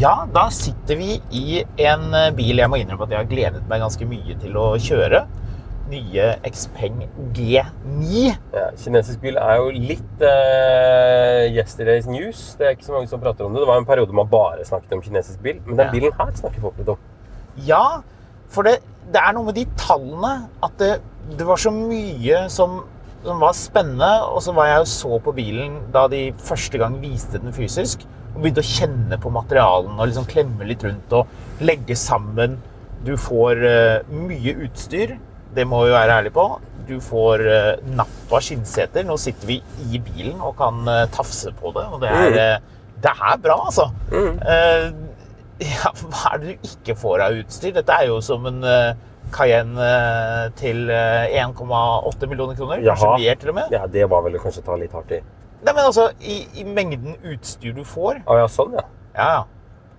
Ja, da sitter vi i en eh, bil jeg må innrømme at jeg har gledet meg ganske mye til å kjøre. Nye Xpeng G9. Ja, kinesisk bil er jo litt uh, yesterday's news. Det er ikke så mange som prater om det. Det var en periode man bare snakket om kinesisk bil. Men den Ja. bilen her snakker folk litt om. Ja, for det, det er noe med de tallene at det, det var så mye som, som var spennende. Og så var jeg og så på bilen da de første gang viste den fysisk. Og begynte å kjenne på materialen og liksom klemme litt rundt og legge sammen. Du får uh, mye utstyr. Det må vi være ærlige på. Du får uh, nappa skinnseter. Nå sitter vi i bilen og kan uh, tafse på det. Og det er, eh, det er bra, altså. Eh, ja, hva er det du ikke får av utstyr? Dette er jo som en Cayenne til eh, 1,8 millioner kroner. Kanskje mer, til og med. Ja, det var vel kanskje å ta litt hardt i. Nei, men altså, i, i mengden utstyr du får Å ja, sånn, ja. Ja,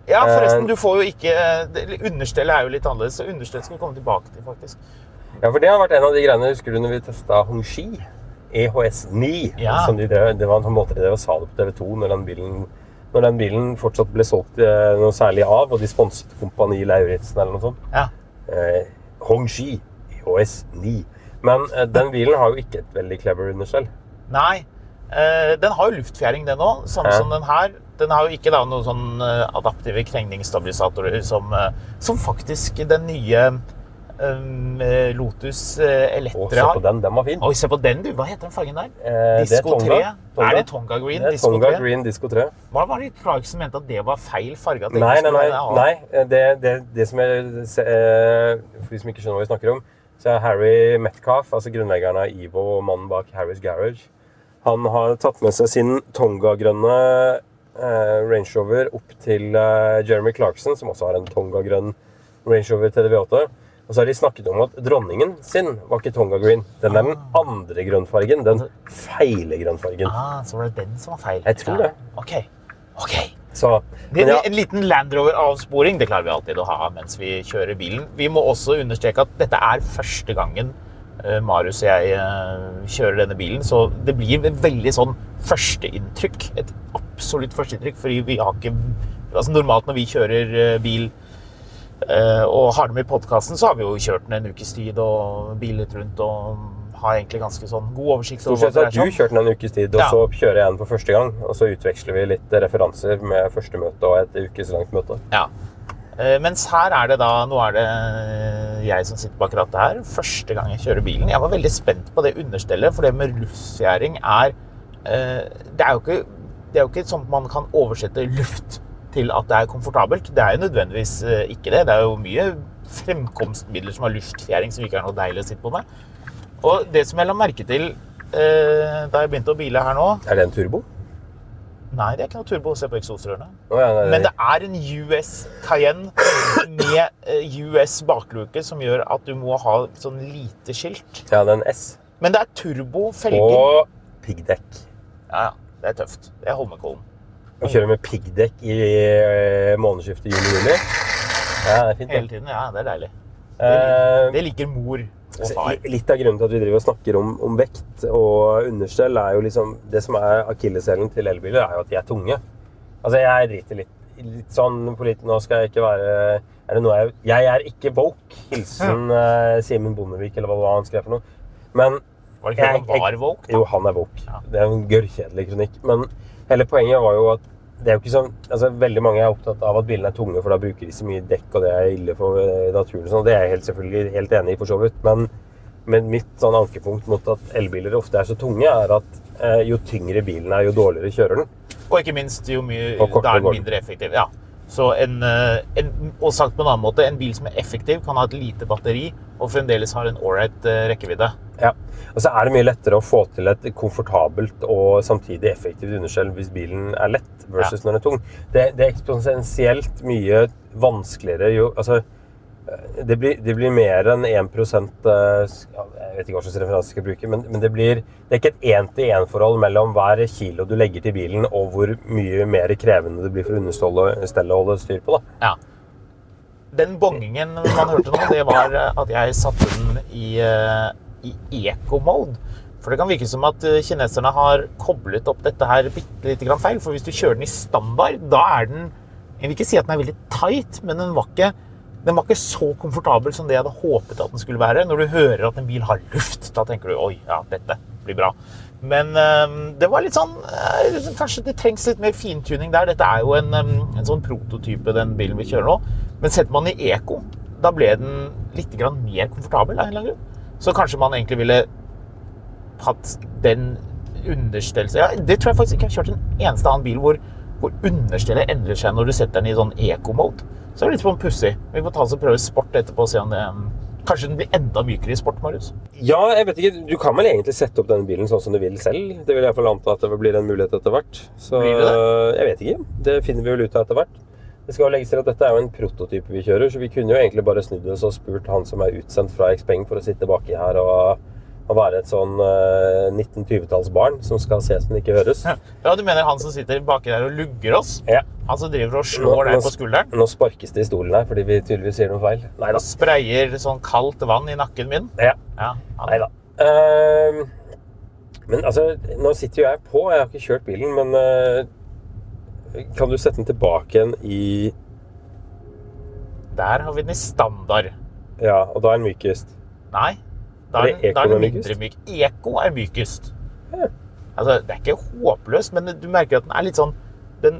ja. Forresten, Eh, du får jo ikke det- Understellet er jo litt annerledes, så understellet skal vi komme tilbake til, faktisk. Ja, for det har vært en av de greiene Husker du når vi testa Hongxi? EHS9. Ja. Som de drev, det var en sånn måte de drev og sa det på TV 2 når den bilen når den bilen fortsatt ble solgt eh, noe særlig av, og de sponset Kompani Lauritzen eller noe sånt. Ja. Eh, Hongxi EHS9. Men eh, den bilen har jo ikke et veldig clever understell. Nei. Eh, den har jo luftfjæring, den òg. Samme Ja. som den her. Den har jo ikke da noen sånn eh, adaptive krengningsstabilisatorer som, eh, som faktisk den nye um, Lotus Elettra har. Se på den, den var fin. Oi, se på den, du. Hva heter den fargen der? Eh, det er Disco 3? Tonga. Er det Tonga Green? Det er Disco Tonga 3? Green Disco 3. Hva var det Prag som mente at det var feil farge? At Nei, nei, nei. nei det, det, det som eh, For de som ikke skjønner hva vi snakker om, så er Harry Metcalf, altså grunnleggeren av Evo og mannen bak Harry's Garage, han har tatt med seg sin Tonga-grønne eh, Range Rover opp til eh, Jeremy Clarkson, som også har en Tonga-grønn Range Rover TDV8. Og så har de snakket om at dronningen sin var ikke Tonga Green. Den er den andre grønnfargen. Den feile grønnfargen. Ah, så var det den som var feil. Jeg tror det. Ok. ok. Så, Det, ja, En liten Land Rover-avsporing det klarer vi alltid å ha mens vi kjører bilen. Vi må også understreke at dette er første gangen Marius og jeg eh, kjører denne bilen, så det blir et veldig sånn førsteinntrykk. Et absolutt førsteinntrykk, fordi vi har ikke altså Normalt når vi kjører eh, bil eh, og har det med i podkasten, så har vi jo kjørt den en ukes tid og bilet rundt og har egentlig ganske sånn god oversikt. Stort sett har du kjørt den en ukes tid, og Ja. så kjører jeg den for første gang. Og så utveksler vi litt referanser med første møte og et ukeslangt møte. Ja. Eh, Mens her er det da Nå er det eh, jeg som sitter bak rattet her. Første gang jeg kjører bilen. Jeg var veldig spent på det understellet, for det med luftfjæring er eh, Det er jo ikke, det er jo ikke sånn at man kan oversette luft til at det er komfortabelt. Det er jo nødvendigvis ikke det. Det er jo mye fremkomstmidler som har luftfjæring som ikke er noe deilig å sitte på med. Og det som jeg la merke til da jeg begynte å bile her nå Er det en turbo? Nei, det er ikke noe turbo. Se på eksosrørene. Oh, ja, Men det er en US Cayenne med eh, US bakluke som gjør at du må ha sånn lite skilt. ja, det er en S. Men det er turbo felger. Og piggdekk. Ja. Det er tøft. Det er Holmenkollen. Å kjøre med piggdekk i eh, månedsskiftet juni-juli. Ja, det er fint. Hele tiden. Ja, det er deilig. Det, Det liker mor altså, litt av grunnen til at vi driver og snakker om, om vekt og understell, er jo liksom Det som er akilleshælen til elbiler, er jo at de er tunge. Altså, jeg driter litt, litt sånn på litt Nå skal jeg ikke være Er det noe jeg Jeg er ikke woke. Hilsen eh, Simen Bondevik, eller hva han skrev for noe. Men Var det ikke jeg- han var woke? Jo, han er woke. Ja. Det er en gørrkjedelig kronikk. Men hele poenget var jo at det er jo ikke sånn, altså Veldig mange er opptatt av at bilene er tunge, for da bruker de så mye dekk, og det er ille for eh, naturen. sånn. Det er jeg helt selvfølgelig helt enig i, for så vidt. Men, men mitt sånn ankepunkt mot at elbiler ofte er så tunge, er at eh, jo tyngre bilen er, jo dårligere kjører den. Og ikke minst, jo mye, da er den. mindre effektiv. Ja. Så en, eh, en, og sagt på en annen måte, en bil som er effektiv, kan ha et lite batteri og fremdeles har en ålreit eh, rekkevidde. Ja. Og så er det mye lettere å få til et komfortabelt og samtidig effektivt underskjell hvis bilen er lett versus når den er tung. Det, det er eksponentielt mye vanskeligere jo Altså, det blir, det blir mer enn 1 eh, Jeg vet ikke hva slags referanse jeg skal bruke, men, men det blir Det er ikke et én-til-én-forhold mellom hver kilo du legger til bilen, og hvor mye mer krevende det blir for understellet å holde styr på. da. Ja. Den bongingen man hørte nå, det var eh, at jeg satte den i, eh, i eco-mode. For det kan virke som at kineserne har koblet opp dette her bitte lite grann feil. For hvis du kjører den i standard, da er den Jeg vil ikke si at den er veldig tight, men den var ikke, den var ikke så komfortabel som det jeg hadde håpet at den skulle være. Når du hører at en bil har luft, da tenker du oi, ja, dette blir bra. Men øh, det var litt sånn øh, Kanskje det trengs litt mer fintuning der. Dette er jo en, øh, en sånn prototype, den bilen vi kjører nå. Men setter man i eco, da ble den litt mer komfortabel. av en eller annen grunn. Så kanskje man egentlig ville hatt den understellelse ja, Det tror jeg faktisk ikke jeg har kjørt en eneste annen bil hvor, hvor understellet endrer seg når du setter den i sånn eco-mode. Så det er litt sånn pussig. Vi får ta oss og prøve sport etterpå og se om det um, Kanskje den blir enda mykere i sport, Marius? Ja, jeg vet ikke. Du kan vel egentlig sette opp denne bilen sånn som du vil selv. Det vil jeg iallfall anta at det blir en mulighet etter hvert. Så Blir det jeg vet ikke. Det finner vi vel ut av etter hvert. Det skal jo legges til at Dette er jo en prototype vi kjører, så vi kunne jo egentlig bare snudd oss og spurt han som er utsendt fra Xpeng for å sitte baki her og, og være et sånn uh, 1920-tallsbarn som skal ses, men ikke høres. Ja, Du mener han som sitter baki der og lugger oss? Ja. Han som driver og slår deg på skulderen? Nå sparkes det i stolen her fordi vi tydeligvis sier noe feil. Nei da. Sprayer sånn kaldt vann i nakken min? Ja. Ja, Nei da. Uh, men altså, nå sitter jo jeg på. Jeg har ikke kjørt bilen, men uh, kan du sette den tilbake igjen i Der har vi den i standard. Ja, og da er den mykest. Nei, da Er er, det den, mindre myk. Eko er mykest. Ja. Altså, det er ikke håpløst, men du merker at den er litt sånn Den,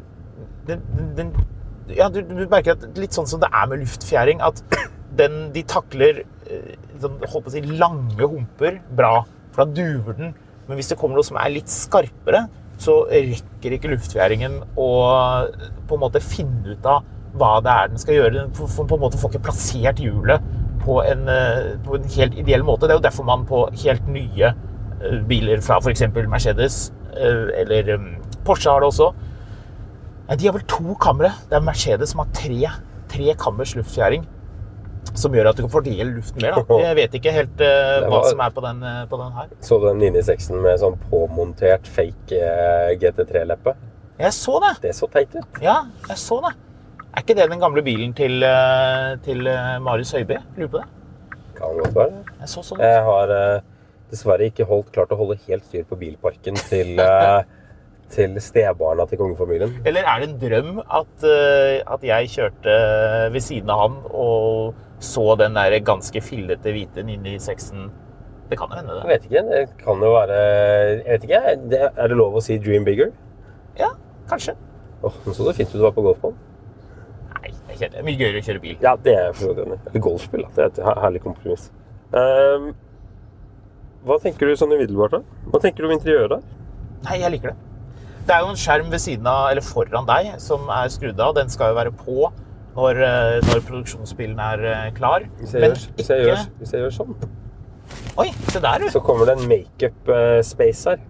den, den, Ja, du, du merker at litt sånn som det er med luftfjæring, at den, de takler eh, sånn, holdt på å si, lange humper bra, for da duver den. Men hvis det kommer noe som er litt skarpere, så rekker ikke luftfjæringen å på en måte finne ut av hva det er den skal gjøre. Den på en måte får ikke plassert hjulet på en, eh, på en helt ideell måte. Det er jo derfor man på helt nye eh, biler fra f.eks. Mercedes eh, eller Porsche har det også. De har vel to kamre. Det er Mercedes som har tre, tre kammers luftfjæring. Som gjør at du kan fordele luften mer. da. Jeg vet ikke helt uh, hva var- som er på den, uh, på den her. Så du den 996-en med sånn påmontert fake uh, GT3-leppe? Jeg så det! Det så teit ut. Ja, jeg så det. Er ikke det den gamle bilen til, eh, til eh, Marius Høiby? Lurer på det. Kan godt være. Jeg så sånn. Jeg har eh, dessverre ikke holdt, klart å holde helt styr på bilparken til, til stebarna til kongefamilien. Eller er det en drøm at, at jeg kjørte ved siden av han og så den der ganske fillete hvite 996-en? Det kan jo hende, Jeg det. vet ikke. Det kan jo være Jeg vet ikke. Er det lov å si 'dream bigger'? Ja, kanskje. Åh, Nå så det fint ut du var på golfbanen. Det er mye gøyere å kjøre bil. Ja, det er jeg for så vidt enig i. Eller golfspill. da. Det er et herlig kompromiss. Um, hva tenker du sånn umiddelbart, da? Hva tenker du om interiøret? Nei, jeg liker det. Det er jo en skjerm ved siden av, eller foran deg som er skrudd av. Den skal jo være på når, eh, når produksjonsbilen er eh, klar. Hvis jeg, Men gjør, hvis, jeg gjør, hvis jeg gjør sånn, Oi, se der, du. så kommer det en makeup-space her.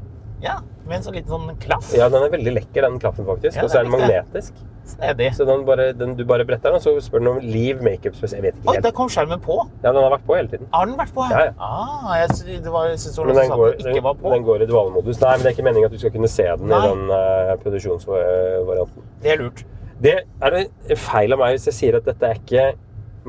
Ja, med en sånn liten sånn klaff. Ja, den er veldig lekker, den klaffen, faktisk. Ja, Og så er den magnetisk. Snedig. Så den bare, den, du bare bretter den, og så spør den om Leave makeup spesielt. Jeg vet ikke Oi, helt. der kom skjermen på. Ja, den har vært på hele tiden. Har den vært på? Ja, ja. Ah, jeg, det var, jeg synes det var Men den går, den ikke var på. den, går i dualmodus. Nei, men det er ikke meningen at du skal kunne se den Nei. i den uh, produksjonsvarianten. Det er lurt. Det er det feil av meg hvis jeg sier at dette er ikke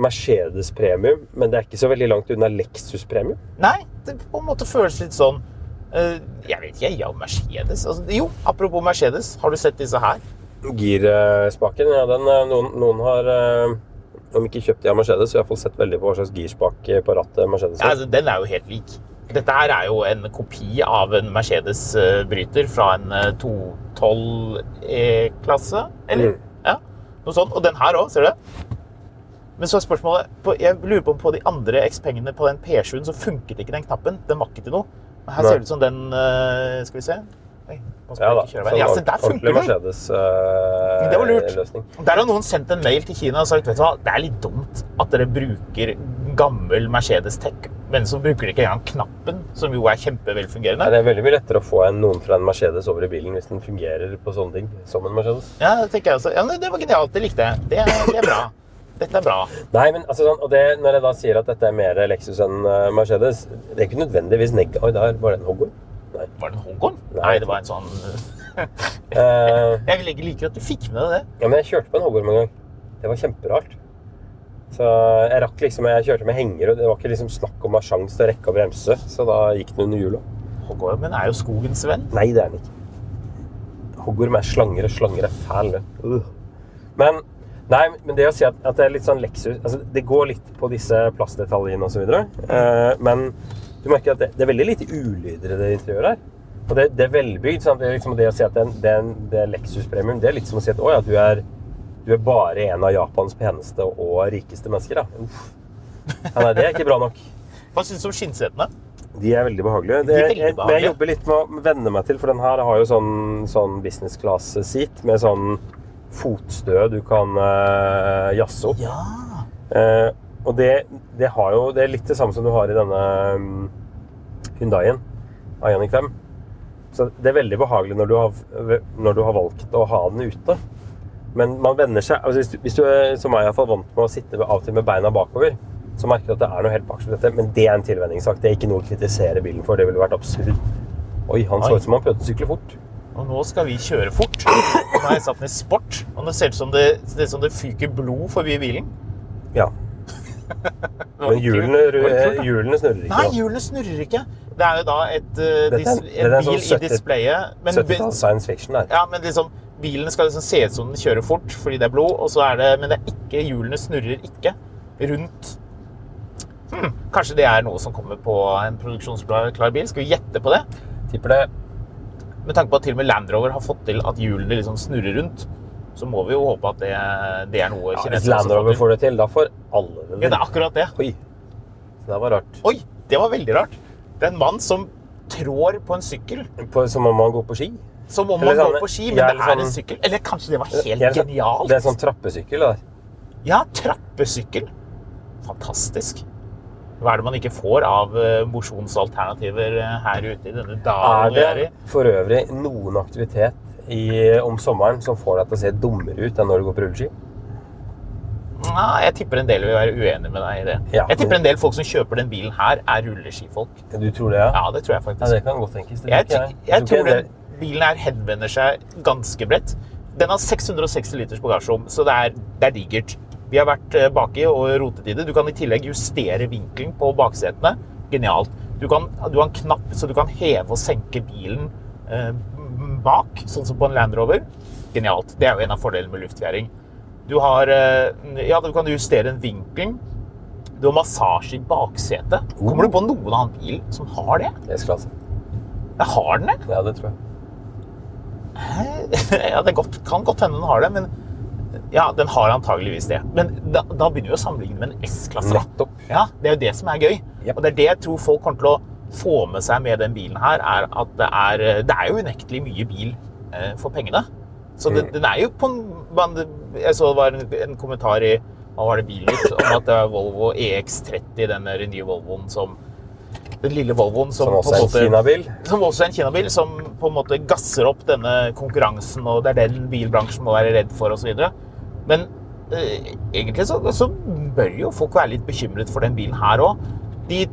Mercedes premium, men det er ikke så veldig langt unna Lexus premium. Nei, det på en måte føles litt sånn eh, Jeg vet ikke, ja, Mercedes altså, Jo, apropos Mercedes. Har du sett disse her? Girspaken, ja, den eh, Noen, noen har eh, om ikke kjøpt de av Mercedes, så har jeg iallfall sett veldig på hva slags girspak på rattet Mercedes Ja, altså, den er jo helt lik. Dette her er jo en kopi av en Mercedes-bryter fra en eh, 212 E-klasse, eller? Mm. Ja, noe sånt. Og den her òg, ser du? Men så er spørsmålet på, Jeg lurer på om på de andre X-pengene på den P7-en så funket ikke den knappen. Den var ikke til noe. Her ser det ut som den eh, Skal vi se. Oi, Ja da. Sånn. Ja, se, der ordentlig funker det! Det var lurt. Mercedes-løsning. Der har noen sendt en mail til Kina og sagt vet du hva, det er litt dumt at dere bruker gammel Mercedes Tech, men så bruker dere ikke engang knappen, som jo er kjempevelfungerende. det er veldig mye lettere å få en, noen fra en Mercedes over i bilen hvis den fungerer på sånne ting som en Mercedes. Ja, det tenker jeg også. Ja, det var genialt. Det likte jeg. Det er, det er bra. Dette er bra. Nei, men altså, sånn, og det, Når jeg da sier at dette er mer Lexus enn eh, Mercedes, det er ikke nødvendigvis neg... Oi, der var det en hoggorm. Nei. Var det en? Nei. Nei, det var en sånn Eh, Jeg vil ikke like at du fikk med deg det. ja, men jeg kjørte på en hoggorm en gang. Det var kjemperart. Så jeg rakk liksom, jeg kjørte med henger, og det var ikke liksom snakk om å ha sjanse til å rekke å bremse. Så da gikk den under hjula. Hoggormen er jo skogens venn. Nei, det er den ikke. Hoggorm er slanger, og slanger er fæle. Uh. Men, nei, men det å si at, at det er litt sånn Lexus altså Det går litt på disse plastdetaljene osv. Uh, men du merker at det, det er veldig lite ulyder i det interiøret her. Og det, det er velbygd. Sant? Det, er liksom det å si at det, det, det er Lexus premium, det er litt som å si at å, ja, du, er, du er bare en av Japans peneste og rikeste mennesker. Da. Uff. Ja, nei, det er ikke bra nok. Hva syns du om skinnsetene? De er veldig behagelige. Det, De er veldig jeg, men jeg jobber litt med å venne meg til, for den her har jo sånn, sånn business class seat med sånn fotstø du kan uh, jazze opp. Ja. Uh, og det, det har jo Det er litt det samme som du har i denne um, Hundaien, Ionic 5. Så det er veldig behagelig når du har, når du har valgt å ha den ute. Men man venner seg altså hvis, du, hvis du er som meg i vant med å sitte av og til med beina bakover, så merker du at det er noe helt ved dette. Men det er en tilvenningssak. Det er ikke noe å kritisere bilen for. Det ville vært absurd. Oi, han så ut som han prøvde å sykle fort. Og nå skal vi kjøre fort. Nå har jeg satt den i sport, og det ser ut som det, det, som det fyker blod forbi bilen. Ja. Men hjulene, hjulene snurrer ikke. Nei, hjulene snurrer ikke. Det er jo da et, uh, dis, en en bil sånn i displayet. 70-talls science fiction der. ja, men liksom, bilen skal liksom se ut som den kjører fort fordi det er blod, og så er det, men det er ikke, hjulene snurrer ikke rundt. Hmm, kanskje det er noe som kommer på en produksjonsklar bil? Skal vi gjette på det? Tipper det Med tanke på at til og med Land Rover har fått til at hjulene liksom snurrer rundt, så må vi jo håpe at det, det er noe ja, Hvis Land Rover får det til, da får alle det Ja, det er akkurat det. Oi. Det var rart. Oi, det var veldig rart. Det er en mann som trår på en sykkel. På, som om man går på ski. Som om han man sånn- går på ski, men det er er en sånn- sykkel. Eller kanskje det var helt sånn- genialt. Det er sånn trappesykkel. det der. Ja, trappesykkel. Fantastisk. Hva er det man ikke får av eh, mosjonsalternativer eh, her ute i denne dalen vi er i? det for øvrig noen aktivitet i, om sommeren som får deg til å se dummere ut enn når du går på rulleski? Nei, jeg tipper en del vil være uenig med deg i det. Ja, jeg tipper en del folk som kjøper den bilen her, er rulleskifolk. Du tror det, ja? Ja, det tror jeg Ja, faktisk. det kan godt tenkes. Det Jeg, ty- jeg tror den bilen her henvender seg ganske bredt. Den har 660 liters bagasjerom, så det er, det er digert. Vi har vært eh, baki og rotet i det. Du kan i tillegg justere vinkelen på baksetene. Genialt. Du, kan, du har en knapp så du kan heve og senke bilen eh, bak, sånn som på en Land Rover. Genialt. Det er jo en av fordelene med luftfjæring. Du har eh, Ja, du kan justere en vinkel. Du har massasje i baksetet. Kommer du på noen annen bil som har det? S-klasse. Jeg har den det? Ja, det tror jeg. ja, det godt, kan godt hende den har det, men ja, den har antageligvis det. Men da, da begynner vi å sammenligne med en S-klasse. Nettopp. Ja, Det er jo det som er gøy. Yep. Og det er det jeg tror folk kommer til å få med seg med den bilen her, er at det er, det er jo unektelig mye bil eh, for pengene. Så det, Mm. den er jo på en Jeg så det var en, en kommentar i hva var det Bilnytt om at det er Volvo EX30, den der nye Volvoen som Den lille Volvoen som, Som også er en måte- som også er en Kina-bil, som på en måte gasser opp denne konkurransen, og det er den bilbransjen må være redd for, osv. Men eh, egentlig så, så bør jo folk være litt bekymret for den bilen her òg. De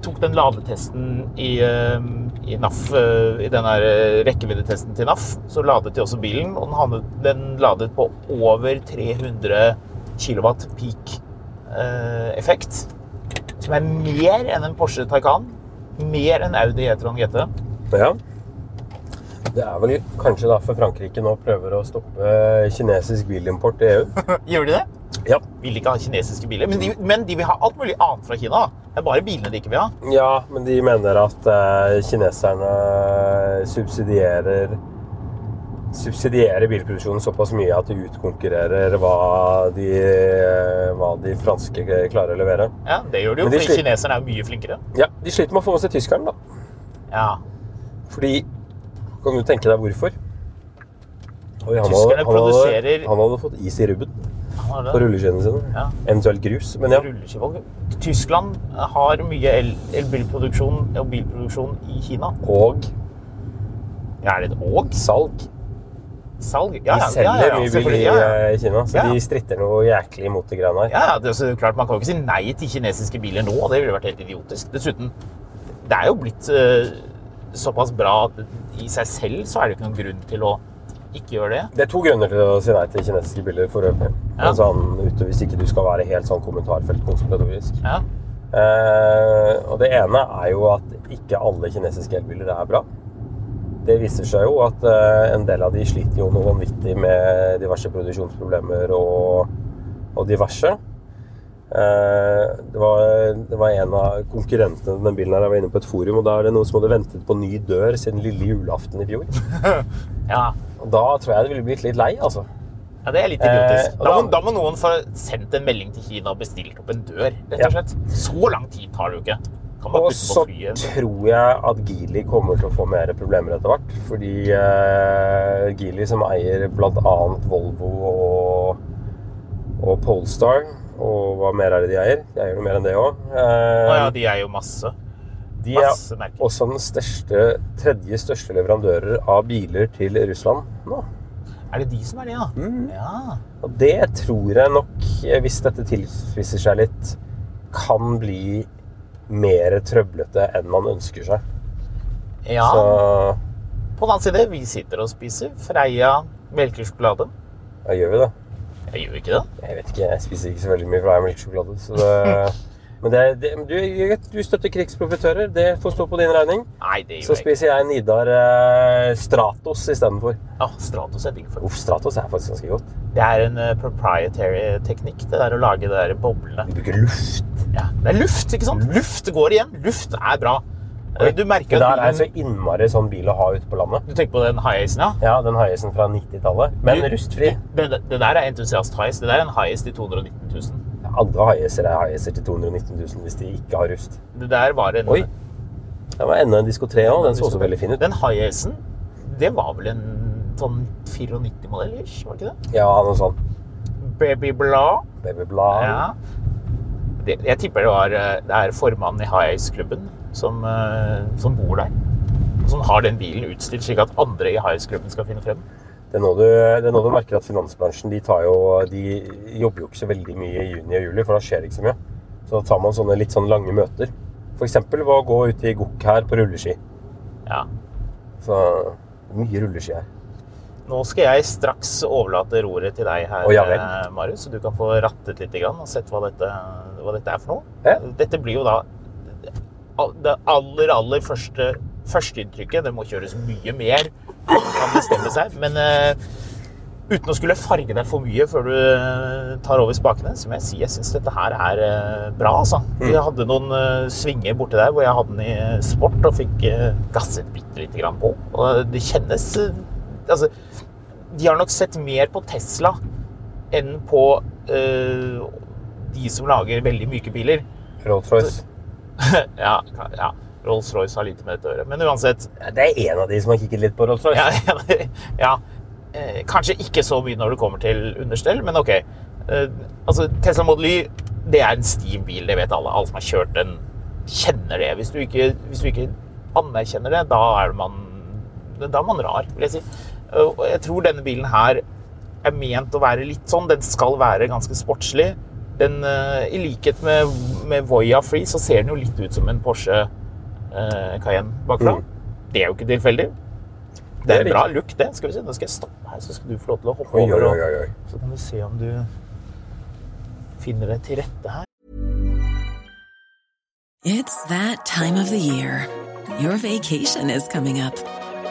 tok den ladetesten i, eh, i NAF, eh, i den eh, rekkeviddetesten til NAF. Så ladet de også bilen, og den, handlet, den ladet på over 300 kW peak eh, effekt. Som er mer enn en Porsche Taycan. Mer enn Audi E-tron GT. Ja. Det er vel kanskje derfor Frankrike nå prøver å stoppe kinesisk bilimport i EU. Gjør de det? Ja. Vil ikke ha kinesiske biler. Men de, men de vil ha alt mulig annet fra Kina. Det er bare bilene de ikke vil ha. ja, men de mener at eh, kineserne subsidierer subsidierer bilproduksjonen såpass mye at de utkonkurrerer hva de, hva de franske klarer å levere. Ja, Det gjør de jo, de for kineserne er jo mye flinkere. Ja, De sliter med å få med seg tyskeren, da. Ja. Fordi Kan du tenke deg hvorfor? Oi, han, Tyskerne hadde, han, hadde, produserer- han hadde fått is i rubben på rulleskiene sine. Ja. Eventuelt grus. Men ja. Tyskland har mye el- og bilproduksjon i Kina. Og Ja, er det et og? salg. Salg? Ja, de selger ja, ja, mye bil i ja, ja. eh, Kina, så de stritter noe jæklig imot de greiene her. Ja, det er så klart Man kan jo ikke si nei til kinesiske biler nå. Det ville vært helt idiotisk. Dessuten, det er jo blitt uh, såpass bra at i seg selv så er det ikke noen grunn til å ikke gjøre det. Det er to grunner til å si nei til kinesiske biler for øvrig. Ja. Altså, ute, hvis ikke du skal være helt sånn kommentarfeltkonspiratorisk. Ja. Uh, og det ene er jo at ikke alle kinesiske elbiler er bra. Det viser seg jo at eh, en del av de sliter jo noe vanvittig med diverse produksjonsproblemer og, og diverse. Eh, det, var, det var en av konkurrentene til den bilen her. Jeg var inne på et forum, og da er det noen som hadde ventet på ny dør siden lille julaften i fjor. ja. Og da tror jeg det ville blitt litt lei, altså. Ja, Det er litt idiotisk. Eh, da, må, da- må noen få sendt en melding til Kina og bestilt opp en dør. rett og slett. Så lang tid tar det jo ikke. Og så tror jeg at Geely kommer til å få mer problemer etter hvert. Fordi eh, Geely, som eier bl.a. Volvo og, og Polestar Og hva mer er det de eier? De eier noe mer enn det òg. Å ja, de eier jo masse. de er merker. også den største, tredje største leverandører av biler til Russland nå. Er det de som er det, ja? Mm. Ja. Og det tror jeg nok, eh, hvis dette tilspisser seg litt, kan bli mer trøblete enn man ønsker seg. ja. Så På den annen side, vi sitter og spiser Freia melkesjokolade. ja, gjør vi det. Jeg gjør ikke det. Jeg vet ikke, jeg spiser ikke så veldig mye Freia melkesjokolade. Så det, men det, det, du, du støtter krigsprofitører. Det får stå på din regning. Nei, det Så gjør ikke. spiser jeg Nidar eh, Stratos istedenfor. Ja, Stratos er digg for. Uff, Stratos er faktisk ganske godt. Det er en uh, proprietary teknikk, det der å lage det der boblene. Du bruker luft. Ja, det er luft, ikke sant? Luft går igjen. Luft er bra. Du Det merker der er så innmari sånn bil å ha ute på landet. Du tenker på den high-acen, ja? Ja, den Hiacen fra 90-tallet. Men Du- rustfri. Det, det der er entusiast highest. Det der er en high-ace til 219 000. Alle Hiacer er Hiacer til 219 000 hvis de ikke har rust. Det der var en Oi! Det var enda en Disco 3 òg. Den så også veldig fin ut. Den high-acen, det var vel en sånn 94-modell, ish, var det ikke det? Ja, noe sånn Babyblad. babyblad. Ja. Jeg tipper det, var, eh, det er formannen i High Ice-klubben som, eh, som bor der. Som har den bilen utstilt slik at andre i High Ice-klubben skal finne frem. Det er, nå du, er du merker at finansbransjen de, tar jo, de jobber jo ikke så veldig mye i juni og juli, for da skjer det ikke så mye. Så da tar man sånne litt sånn lange møter. F.eks. ved å gå ut i gokk her på rulleski. Ja. Så mye rulleski her. Nå skal jeg straks overlate roret til deg her, ja eh, Marius, så du kan få rattet litt og sett hva dette, hva dette er for noe. Ja. Dette blir jo da det aller, aller første førsteinntrykket. Det må kjøres mye mer kan bestemme seg. Men uh, uten å skulle farge deg for mye før du eh, tar over spakene, så må jeg si jeg syns dette her er uh, bra, altså. Vi hadde noen uh, svinger borti der hvor jeg hadde den i sport og fikk gasset bitte lite grann på. Og det kjennes Altså, de har nok sett mer på Tesla enn på eh, de som lager veldig myke biler. Rolls-Royce. ja, ja. Rolls-Royce har lite med dette å gjøre. Men uansett Det er en av de som har kikket litt på Rolls-Royce. ja, ja, eh, Kanskje ikke så mye når det kommer til understell, men ok. Eh, altså, Tesla Model Y det er en stiv bil, det vet alle. Alle som har kjørt den, kjenner det. Hvis du ikke, hvis du ikke anerkjenner det, da er man, da er man rar, vil jeg si. Og jeg tror denne bilen her er ment å være litt sånn. Den skal være ganske sportslig. Den, eh, I likhet med, med Voya Free så ser den jo litt ut som en Porsche eh, Cayenne bakfra. Mm. Det er jo ikke tilfeldig. Det Det er en bra look, det. Skal vi se, Nå skal jeg stoppe her, så skal du få lov til å hoppe Oi, over. oi, oi. Så kan du se om du finner deg til rette her. It's that time of the year. Your vacation is coming up.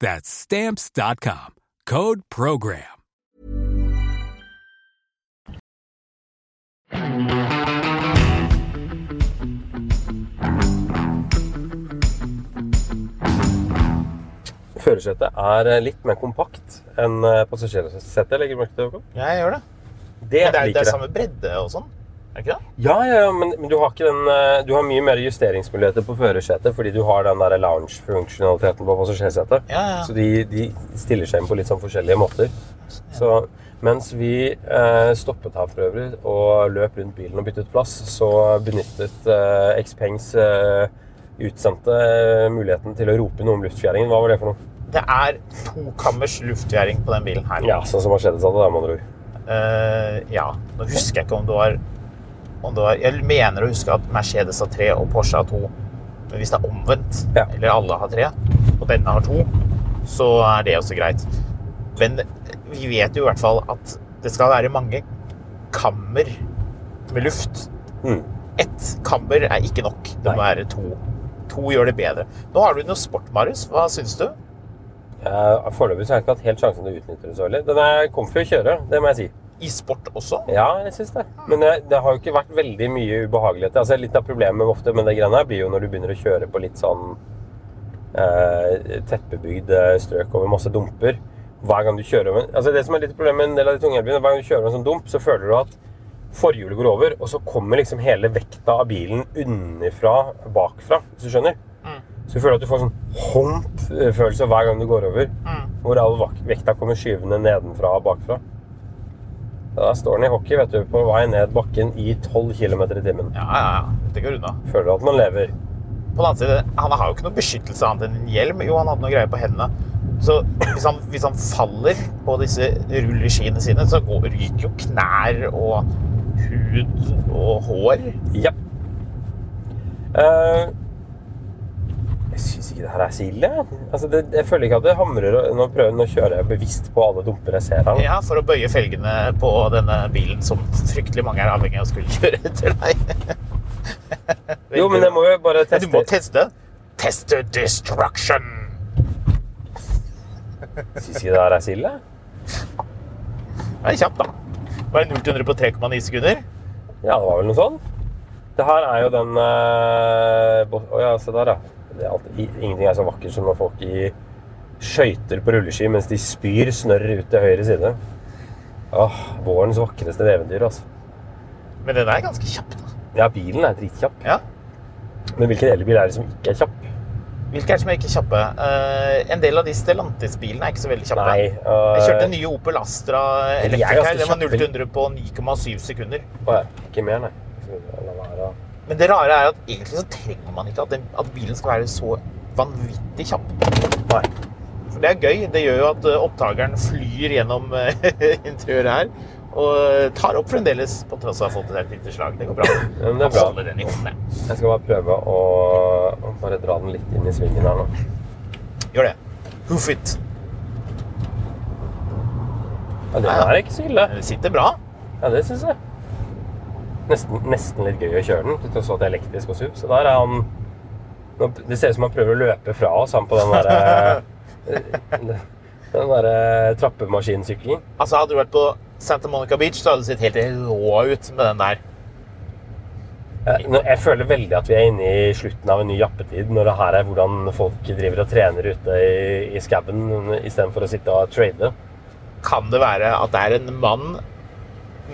That's stamps.com. Code program. Førersetet er eh, litt mer kompakt enn eh, passasjersetet. Legger du merke til det? Jeg gjør det. Det det er, det er samme bredde og sånn. Er det ikke det? Ja, ja, ja, men, men du har den eh, Du har mye mer justeringsmuligheter på førersetet fordi du har den der lounge-funksjonaliteten på passasjersetet. Ja, ja. Så de, de stiller seg inn på litt sånn forskjellige måter. Så mens vi eh, stoppet her for øvrig og løp rundt bilen og byttet plass, så benyttet eh, Xpengs eh, utsendte eh, muligheten til å rope noe om luftfjæringen. Hva var det for noe? Det er tokammers luftfjæring på den bilen her. Ja, sånn som har skjedd seg til da, med andre ord. Uh, ja. Nå husker jeg ikke om det var var, Jeg mener å huske at Mercedes har tre og Porsche har to. Men hvis det er omvendt, Ja. eller alle har tre, og denne har to, så er det også greit. Men vi vet jo i hvert fall at det skal være mange kammer med luft. Mm. Ett kammer er ikke nok. Det må være to. To gjør det bedre. Nå har du noe sport, Marius. Hva syns du? Eh, Foreløpig har jeg ikke hatt helt sjansen til å utnytte det så veldig. Den er comfy å kjøre, det må jeg si. I sport også? Ja, jeg synes det. Men det, det har jo ikke vært veldig mye ubehageligheter. Altså, litt av problemet ofte med det greiene her blir jo når du begynner å kjøre på litt sånn eh, tettbebygd eh, strøk over masse dumper. Hver gang du kjører over altså Det som er litt problem med en del av de tunge elbilene, hver gang du kjører over en sånn dump, så føler du at forhjulet går over, og så kommer liksom hele vekta av bilen underfra bakfra, hvis du skjønner. Så du føler at du får sånn hump-følelse hver gang du går over, hvor all vekta kommer skyvende nedenfra og bakfra. Ja, Da står den i hockey vet du, på vei ned bakken i 12 km i timen. Ja, ja, ja. Det går unna. Føler at man lever. På den annen side, han har jo ikke noe beskyttelse annet enn en hjelm. Jo, han hadde noe greier på hendene. Så hvis han, hvis han faller på disse rulleskiene sine, så går, ryker jo knær og hud og hår. Ja. Eh, jeg syns ikke det her er så ille. Altså, det, jeg føler ikke at det hamrer Nå prøver jeg å kjøre bevisst på alle dumper jeg ser her. Ja, for å bøye felgene på denne bilen som fryktelig mange er avhengig av å skulle kjøre etter deg. Jo, men jeg må jo bare Men Du må teste. teste. Teste destruction. Syns ikke det her er så ille. Det er kjapt, da. Bare 0 til 100 på 3,9 sekunder. Ja, det var vel noe sånn. Det her er jo den Å øh, oh, ja, se der, ja. I- ingenting er så vakkert som når folk i skøyter på rulleski mens de spyr snørr ut til høyre side. Åh, vårens vakreste eventyr, altså. Men den er ganske kjapp. da. Ja, bilen er dritkjapp. Ja. Men hvilken elbil er det som ikke er kjapp? Hvilke er det som er ikke kjappe? Uh, en del av de Stellantis-bilene er ikke så veldig kjappe. Nei. uh, Jeg kjørte en ny Opel Astra Electric her. Den var 0 til 100 på 9,7 sekunder. Å ja, ikke mer, nei. Men det rare er at egentlig så trenger man ikke at, den, at bilen skal være så vanvittig kjapp. Nei. For det er gøy. Det gjør jo at eh, opptakeren flyr gjennom eh, interiøret her. Og tar opp fremdeles, på tross av å ha fått et helt lite slag. Det går bra. men det bra. Den i hånden. Jeg skal bare prøve å, å bare dra den litt inn i svingen her nå. Gjør det. Hoof it. Ja, den Ja, ja. er ikke så ille. Det sitter bra. Ja, det syns jeg. Nesten, nesten litt gøy å kjøre den, til tross for at det er elektrisk og SUV. Så der er han Det ser ut som han prøver å løpe fra oss, han på den derre Den derre trappemaskinsykkelen. Altså, hadde du vært på Santa Monica Beach, så hadde du sett helt rå ut med den der. Jeg, jeg føler veldig at vi er inne i slutten av en ny jappetid, når det her er hvordan folk driver og trener ute i, i skauen istedenfor å sitte og trade. Kan det være at det er en mann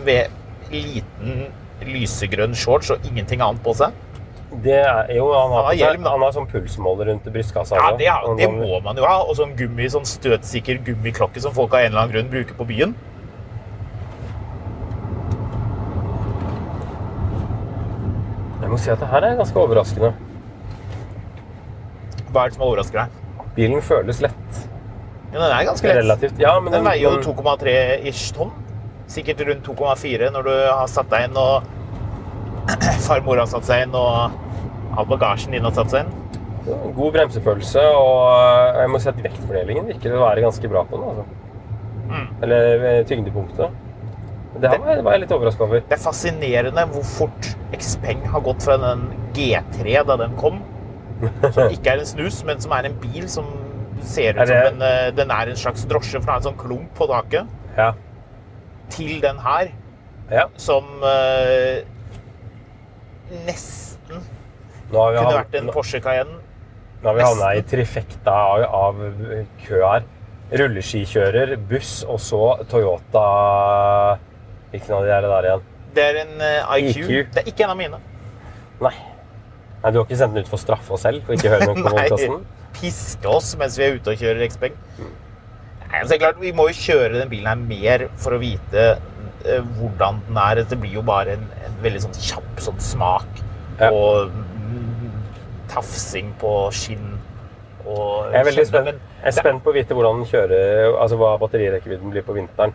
med liten lysegrønn shorts og ingenting annet på seg. Det er, jo, han har, Han hjelm, han har sånn pulsmåler rundt brystkassa. Ja, det, er- det må man jo ha. Og sånn gummi, sånn støtsikker gummiklokke som folk av en eller annen grunn bruker på byen. Jeg må si at det her er ganske overraskende. Hva er det som overrasker deg? Bilen føles lett. Ja, den er ganske lett. Relativt. Ja, men Den veier jo 2,3 ish tonn. Sikkert rundt 2,4 når du har satt deg inn og farmor har satt seg inn og all bagasjen din har satt seg inn. God bremsefølelse, og jeg må si at vektfordelingen virker å være ganske bra på den. Altså. Mm. Eller eh, tyngdepunktet. Det her var var jeg litt overraska over. Det er fascinerende hvor fort Xpeng har gått fra den G3 da den kom, som ikke er en snus, men som er en bil som ser ut som en, eh, den er en slags drosje, for den har en sånn klump på taket, Ja. Til den her, ja. som eh, nesten kunne havnet, vært en Porsche Cayenne. Nå har vi havna i trifekta av, av kø her. Rulleskikjører, buss og så Toyota Hvilken av de er det der igjen? Det er en uh, IQ. IQ. Det er ikke en av mine. Nei. Nei, Du har ikke sendt den ut for å straffe oss selv for ikke å høre noe på podkasten? piske oss mens vi er ute og kjører Xpeng. Nei, altså, det er klart, Vi må jo kjøre den bilen her mer for å vite eh, hvordan den er. Det blir jo bare en, en veldig sånn kjapp sånn smak Ja. og mm, tafsing på skinn. Og Jeg er veldig spent, jeg er spent på å vite hvordan den kjører, altså hva batterirekkevidden blir på vinteren.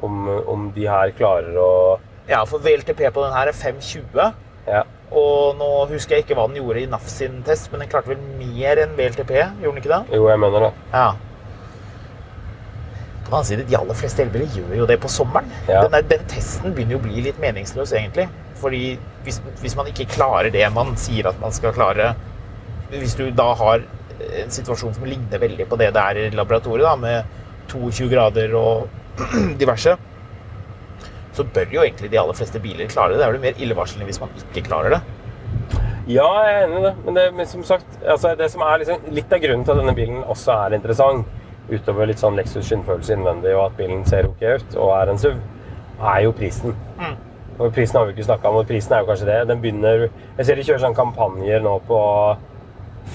Om, om de her klarer å Ja, for VLTP på den her er 520. Ja. Og nå husker jeg ikke hva den gjorde i NAF sin test, men den klarte vel mer enn VLTP? Gjorde den ikke det? Jo, jeg mener det. Ja. På den side, de aller fleste elbiler gjør jo det på sommeren. Ja. Den, den testen begynner jo å bli litt meningsløs, egentlig. Fordi hvis, hvis man ikke klarer det man sier at man skal klare Hvis du da har en situasjon som ligner veldig på det det er i laboratoriet, da, med 22 grader og diverse, så bør jo egentlig de aller fleste biler klare det. Det er vel mer illevarslende hvis man ikke klarer det. Ja, jeg er enig i det. Men, det, men som sagt, altså det som er liksom, litt av grunnen til at denne bilen også er interessant, utover litt sånn Lexus skinnfølelse innvendig og at bilen ser ok ut og er en SUV, er jo prisen. Og prisen har vi ikke snakka om, og prisen er jo kanskje det. Den begynner Jeg ser de kjører sånne kampanjer nå på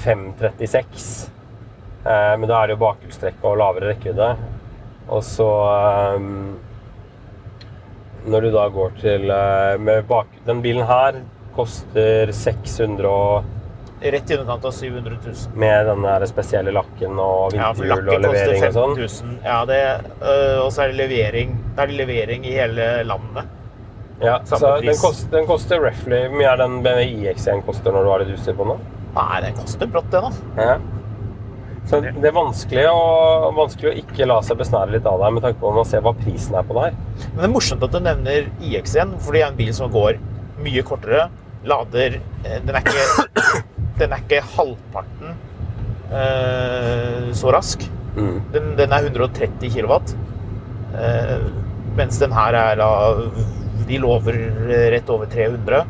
536. Eh, men da er det jo bakhjulstrekk og lavere rekkevidde. Og så eh, Når du da går til eh, med bak, Den bilen her koster 600 og Rett i underkant av 700 000. med den spesielle lakken og Ja, vinterhjul og lakken koster levering og 15 sånn. 000. Ja, det, øh, og så er det levering. Da er det levering i hele landet. Ja, Samme så pris. den, koster, den koster roughly Hvor mye er den BMW iX1 koster når du har litt utstyr på den? Nei, den koster brått, det, da. Ja. Så det er vanskelig å, vanskelig å ikke la seg besnære litt av deg med tanke på når man ser hva prisen er på det her. Men det er morsomt at du nevner iX1, for det er en bil som går mye kortere. Lader eh, Den er ikke, den er ikke halvparten eh, så rask. Mm. Den, den er 130 kW. Eh, mens den her er da De lover rett over 300.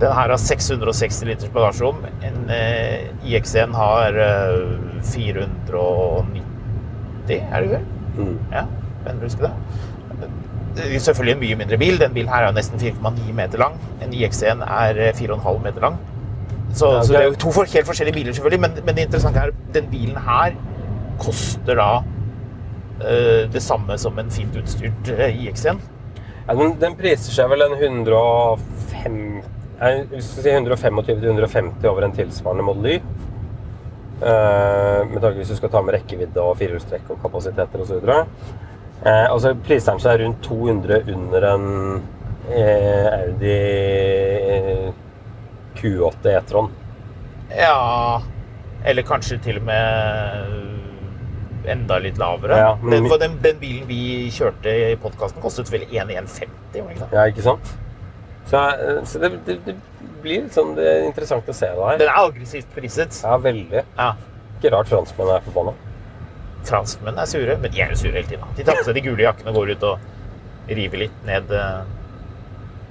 Den her har 660 liters bagasjerom. En eh, IX1 har eh, 490, er det vel? Mm. Ja, mener du husker det? Det er Selvfølgelig en mye mindre bil. Den bilen her er nesten 4,9 meter lang. En IX1 er eh, 4,5 meter lang. Så, Ja, så det- er jo to helt forskjellige biler, selvfølgelig. Men, men det interessante er den bilen her koster da uh, det samme som en fint utstyrt uh, IX1. Ja, den, den priser seg vel en 105 nei, skal 125-150 over en tilsvarende Model Y. Uh, med tanke hvis du skal ta med rekkevidde og firehjulstrekk og kapasiteter osv. Uh, og så priser den seg rundt 200 under en uh, Audi eh, Q8 E-tron. Ja Eller kanskje til og med enda litt lavere. Ja, men- den, den, den bilen vi kjørte i podkasten, kostet vel 1150? gjorde den ikke? Ja, ikke sant? Så, eh, så det, det, det blir litt sånn det er interessant å se det her. Den er aggressivt priset. Ja, veldig. Ja. Ikke rart franskmenn er forbanna. Franskmenn er sure, men de er jo sure hele tiden. De tar på seg de gule jakkene og går ut og river litt ned eh,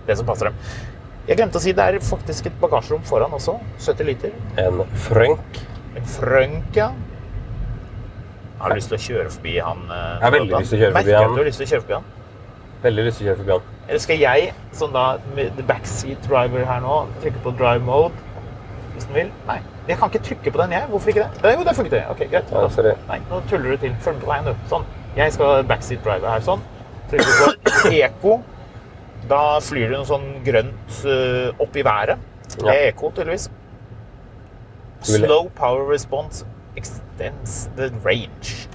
det som passer dem. Jeg glemte å si det er faktisk et bagasjerom foran også. 70 liter. En frønk. En frønk, ja. Jeg Har lyst til å kjøre forbi han? eh, Jeg har veldig lyst til å kjøre forbi han. du har lyst til å kjøre forbi han. Veldig lyst til å kjøre forbi han. Eller skal jeg, som da the backseat driver her nå, trykke på drive mode? Hvis den vil? Nei. Jeg kan ikke trykke på den, jeg. Hvorfor ikke det? jo, det funket det. Ok, greit. Ja. Nei, nå tuller du til. Følg med på veien, du. Sånn. Jeg skal backseat driver her, sånn. Trykker på eko. Da flyr det noe sånn grønt uh, opp i været. Det er eko, tydeligvis. Slow power response extends the range.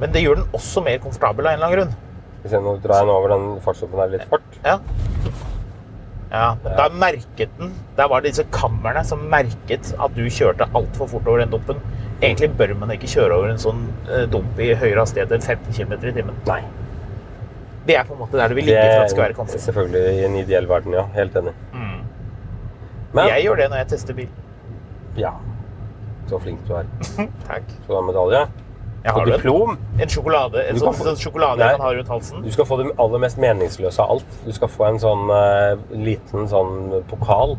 Men det gjør den også mer komfortabel av en eller annen grunn. Hvis jeg nå drar den over den fartstoppen der litt fort Ja. Ja, Da merket den Der var det disse kamrene som merket at du kjørte altfor fort over den dumpen. Egentlig bør man ikke kjøre over en sånn eh, dump i høyere hastighet enn 15 km i timen. Nei. Det er på en måte der du vil ligge for at det skal være komfort. selvfølgelig i en ideell verden, ja. Helt enig. Mm. Men Jeg gjør det når jeg tester bil. Ja. Så flink du er. Takk. Så du har medalje. Jeg Og har det. diplom. En sjokolade, en sånn, få- sånn sjokolade Nei. jeg kan ha rundt halsen. Du skal få det aller mest meningsløse av alt. Du skal få en sånn uh, liten sånn pokal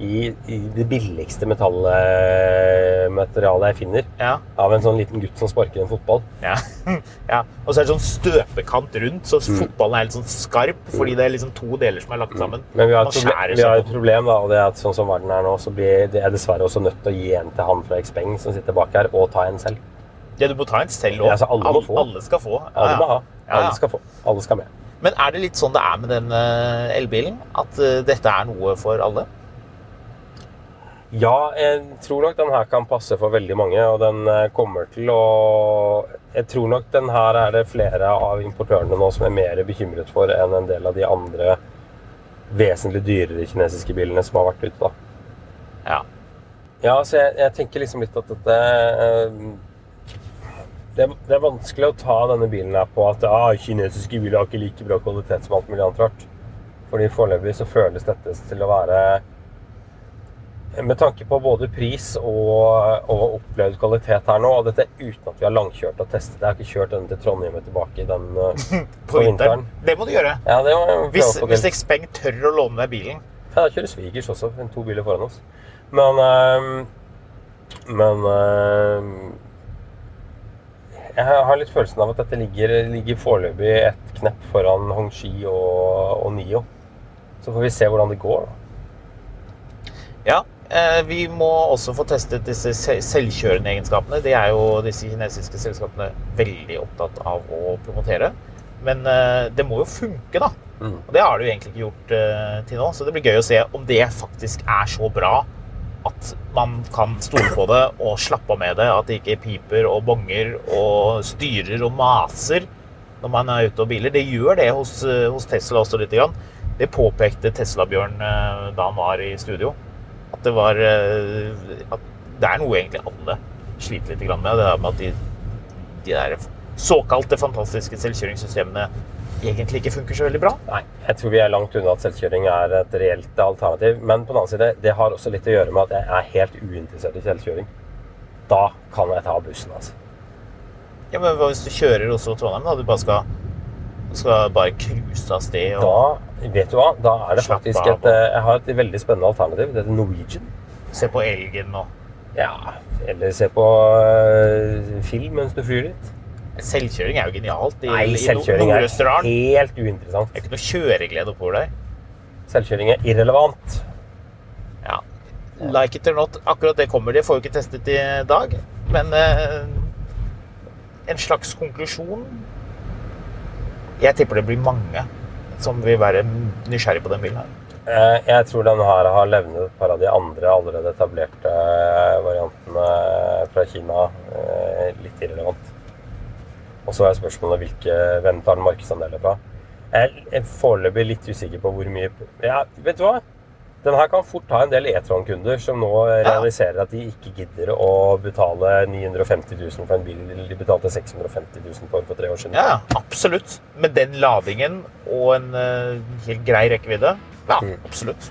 i, i det billigste metallmaterialet jeg finner. Ja. Av en sånn liten gutt som sparker en fotball. Ja. ja. Og så er det sånn støpekant rundt, så Mm. fotballen er litt sånn skarp, fordi det er liksom to deler som er lagt sammen. Men vi har, et problem, vi har et problem, da, og det er at sånn som verden er nå, så blir det er dessverre også nødt til å gi en til han fra Xpeng som sitter bak her, og ta en selv. Ja, du må ta en selv òg. altså, alle alle. Alle skal få. Alle må ha. Alle skal få. Alle skal med. Men er det litt sånn det er med den eh, elbilen? At eh, dette er noe for alle? Ja, jeg tror nok den her kan passe for veldig mange, og den eh, kommer til å Jeg tror nok den her er det flere av importørene nå som er mer bekymret for enn en del av de andre vesentlig dyrere kinesiske bilene som har vært ute, da. Ja. Ja, så jeg, jeg tenker liksom litt at dette eh, det, det er vanskelig å ta denne bilen her på at ah, kinesiske biler har ikke like bra kvalitet som alt mulig annet rart. Fordi foreløpig så føles dette til å være med tanke på både pris og, og opplevd kvalitet her nå, og dette uten at vi har langkjørt og testet. Jeg har ikke kjørt denne til Trondheim og tilbake den på, På vinteren. Det må du gjøre. Ja, det må Hvis, hvis. Xpeng tør å låne deg bilen. Ja, da kjører svigers også, to biler foran oss. Men ehm, Men ehm, Jeg har litt følelsen av at dette ligger, ligger foreløpig et knepp foran Hongxi og, og Nio. Så får vi se hvordan det går. da. Ja, eh, vi må også få testet disse selvkjørende egenskapene. Det er jo disse kinesiske selskapene veldig opptatt av å promotere. Men eh, det må jo funke, da. Mm. Og det har det jo egentlig ikke gjort eh, til nå. Så det blir gøy å se om det faktisk er så bra at man kan stole på det og slappe av med det. At det ikke piper og bonger og styrer og maser når man er ute og biler. Det gjør det hos, eh, hos Tesla også litt. Grann. Det påpekte Tesla-Bjørn eh, da han var i studio. At det var eh, At det er noe egentlig alle sliter litt med. Det med at de, de der såkalte fantastiske selvkjøringssystemene egentlig ikke funker så veldig bra. Nei, jeg tror vi er langt unna at selvkjøring er et reelt alternativ. Men på den annen side, det har også litt å gjøre med at jeg er helt uinteressert i selvkjøring. Da kan jeg ta bussen, altså. Ja, men hva hvis du kjører Oslo-Trondheim, da? Du bare skal, skal bare cruise av sted og Da, vet du hva, da er det Slapp faktisk et eh, Jeg har et veldig spennende alternativ. Det heter Norwegian. se på elgen nå. Ja, eller se på eh, film mens du flyr litt. Selvkjøring er jo genialt i, Nei, i selvkjøring er helt uinteressant. Det er ikke noe kjøreglede oppover der. Selvkjøring er irrelevant. Ja. Like it or not, akkurat det kommer. de. får jo ikke testet i dag. Men eh, en slags konklusjon Jeg tipper det blir mange som vil være nysgjerrig på den bilen her. Eh, Jeg tror den her har levnet et par av de andre allerede etablerte eh, variantene fra Kina eh, litt irrelevant. Og så er spørsmålet hvilke, hvem tar den markedsandeler fra. Jeg er foreløpig litt usikker på hvor mye ja, Vet du hva? Den her kan fort ha en del E-tron-kunder som nå realiserer at de ikke gidder å betale 950 000 for en bil de betalte 650 000 for for tre år siden. Ja, absolutt. Med den ladingen og en eh, helt grei rekkevidde. Ja, absolutt.